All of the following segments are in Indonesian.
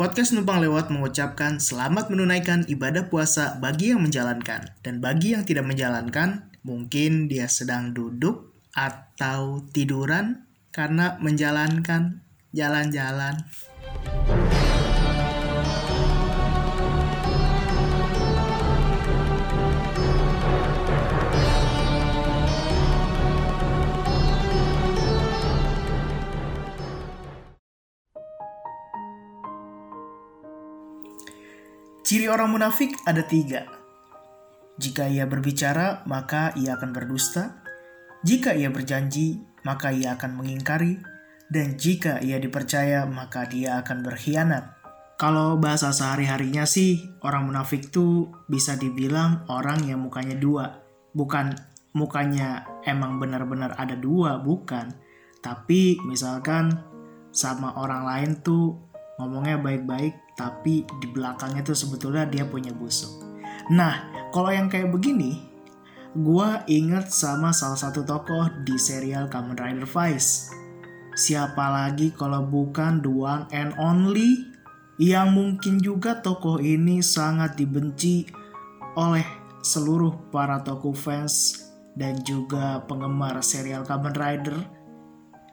Podcast Numpang Lewat mengucapkan selamat menunaikan ibadah puasa bagi yang menjalankan. Dan bagi yang tidak menjalankan, mungkin dia sedang duduk atau tiduran karena menjalankan jalan-jalan. Ciri orang munafik ada tiga. Jika ia berbicara, maka ia akan berdusta. Jika ia berjanji, maka ia akan mengingkari. Dan jika ia dipercaya, maka dia akan berkhianat. Kalau bahasa sehari-harinya sih, orang munafik tuh bisa dibilang orang yang mukanya dua. Bukan mukanya emang benar-benar ada dua, bukan. Tapi misalkan sama orang lain tuh ngomongnya baik-baik tapi di belakangnya tuh sebetulnya dia punya busuk. Nah, kalau yang kayak begini, gue inget sama salah satu tokoh di serial Kamen Rider Vice. Siapa lagi kalau bukan the one and only yang mungkin juga tokoh ini sangat dibenci oleh seluruh para tokoh fans dan juga penggemar serial Kamen Rider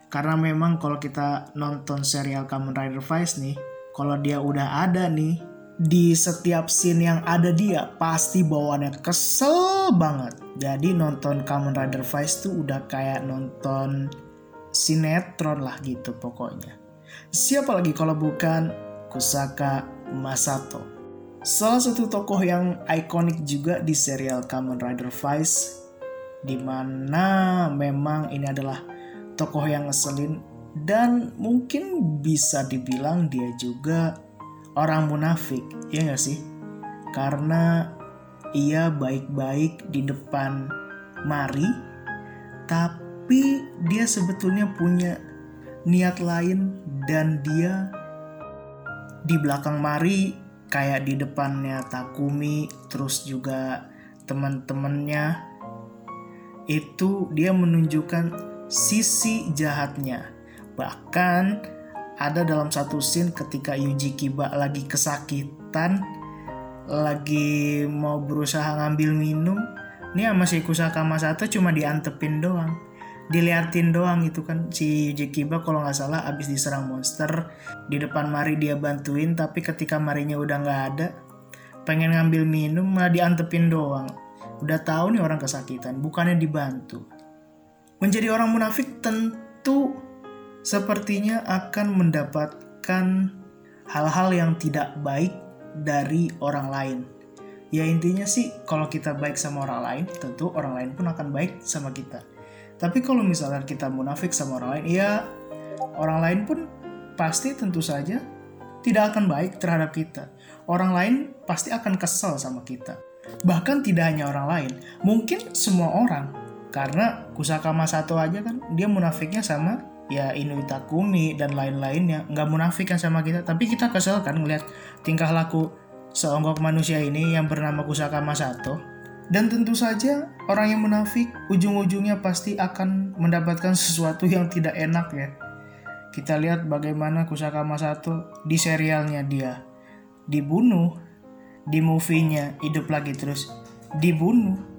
karena memang kalau kita nonton serial Kamen Rider Vice nih kalau dia udah ada nih di setiap scene yang ada dia pasti bawaannya kesel banget. Jadi nonton Kamen Rider Vice tuh udah kayak nonton sinetron lah gitu pokoknya. Siapa lagi kalau bukan Kusaka Masato. Salah satu tokoh yang ikonik juga di serial Kamen Rider Vice di mana memang ini adalah tokoh yang ngeselin dan mungkin bisa dibilang dia juga orang munafik, ya gak sih? Karena ia baik-baik di depan Mari, tapi dia sebetulnya punya niat lain dan dia di belakang Mari kayak di depannya Takumi, terus juga teman-temannya itu dia menunjukkan sisi jahatnya. Bahkan ada dalam satu scene ketika Yuji Kiba lagi kesakitan, lagi mau berusaha ngambil minum, ini sama si Kusaka Masato cuma diantepin doang. Diliatin doang itu kan si Yuji Kiba kalau nggak salah abis diserang monster di depan Mari dia bantuin tapi ketika Marinya udah nggak ada pengen ngambil minum malah diantepin doang. Udah tahu nih orang kesakitan bukannya dibantu menjadi orang munafik tentu sepertinya akan mendapatkan hal-hal yang tidak baik dari orang lain. Ya intinya sih kalau kita baik sama orang lain, tentu orang lain pun akan baik sama kita. Tapi kalau misalkan kita munafik sama orang lain, ya orang lain pun pasti tentu saja tidak akan baik terhadap kita. Orang lain pasti akan kesal sama kita. Bahkan tidak hanya orang lain, mungkin semua orang. Karena Kusaka Masato aja kan dia munafiknya sama ya Inuit Takumi dan lain-lainnya. Nggak munafik kan sama kita tapi kita kesel kan ngeliat tingkah laku seonggok manusia ini yang bernama Kusaka Masato. Dan tentu saja orang yang munafik ujung-ujungnya pasti akan mendapatkan sesuatu yang tidak enak ya. Kita lihat bagaimana Kusaka Masato di serialnya dia. Dibunuh di movie-nya hidup lagi terus. Dibunuh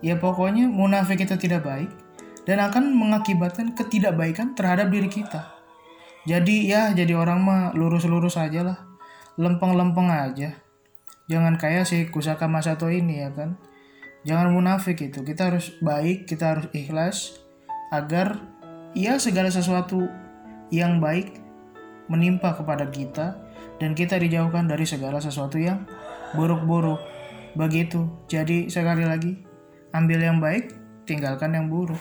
ya pokoknya munafik itu tidak baik dan akan mengakibatkan ketidakbaikan terhadap diri kita. Jadi ya jadi orang mah lurus-lurus aja lah. Lempeng-lempeng aja. Jangan kayak si Kusaka Masato ini ya kan. Jangan munafik itu. Kita harus baik, kita harus ikhlas agar ya segala sesuatu yang baik menimpa kepada kita dan kita dijauhkan dari segala sesuatu yang buruk-buruk. Begitu. Jadi sekali lagi ambil yang baik, tinggalkan yang buruk.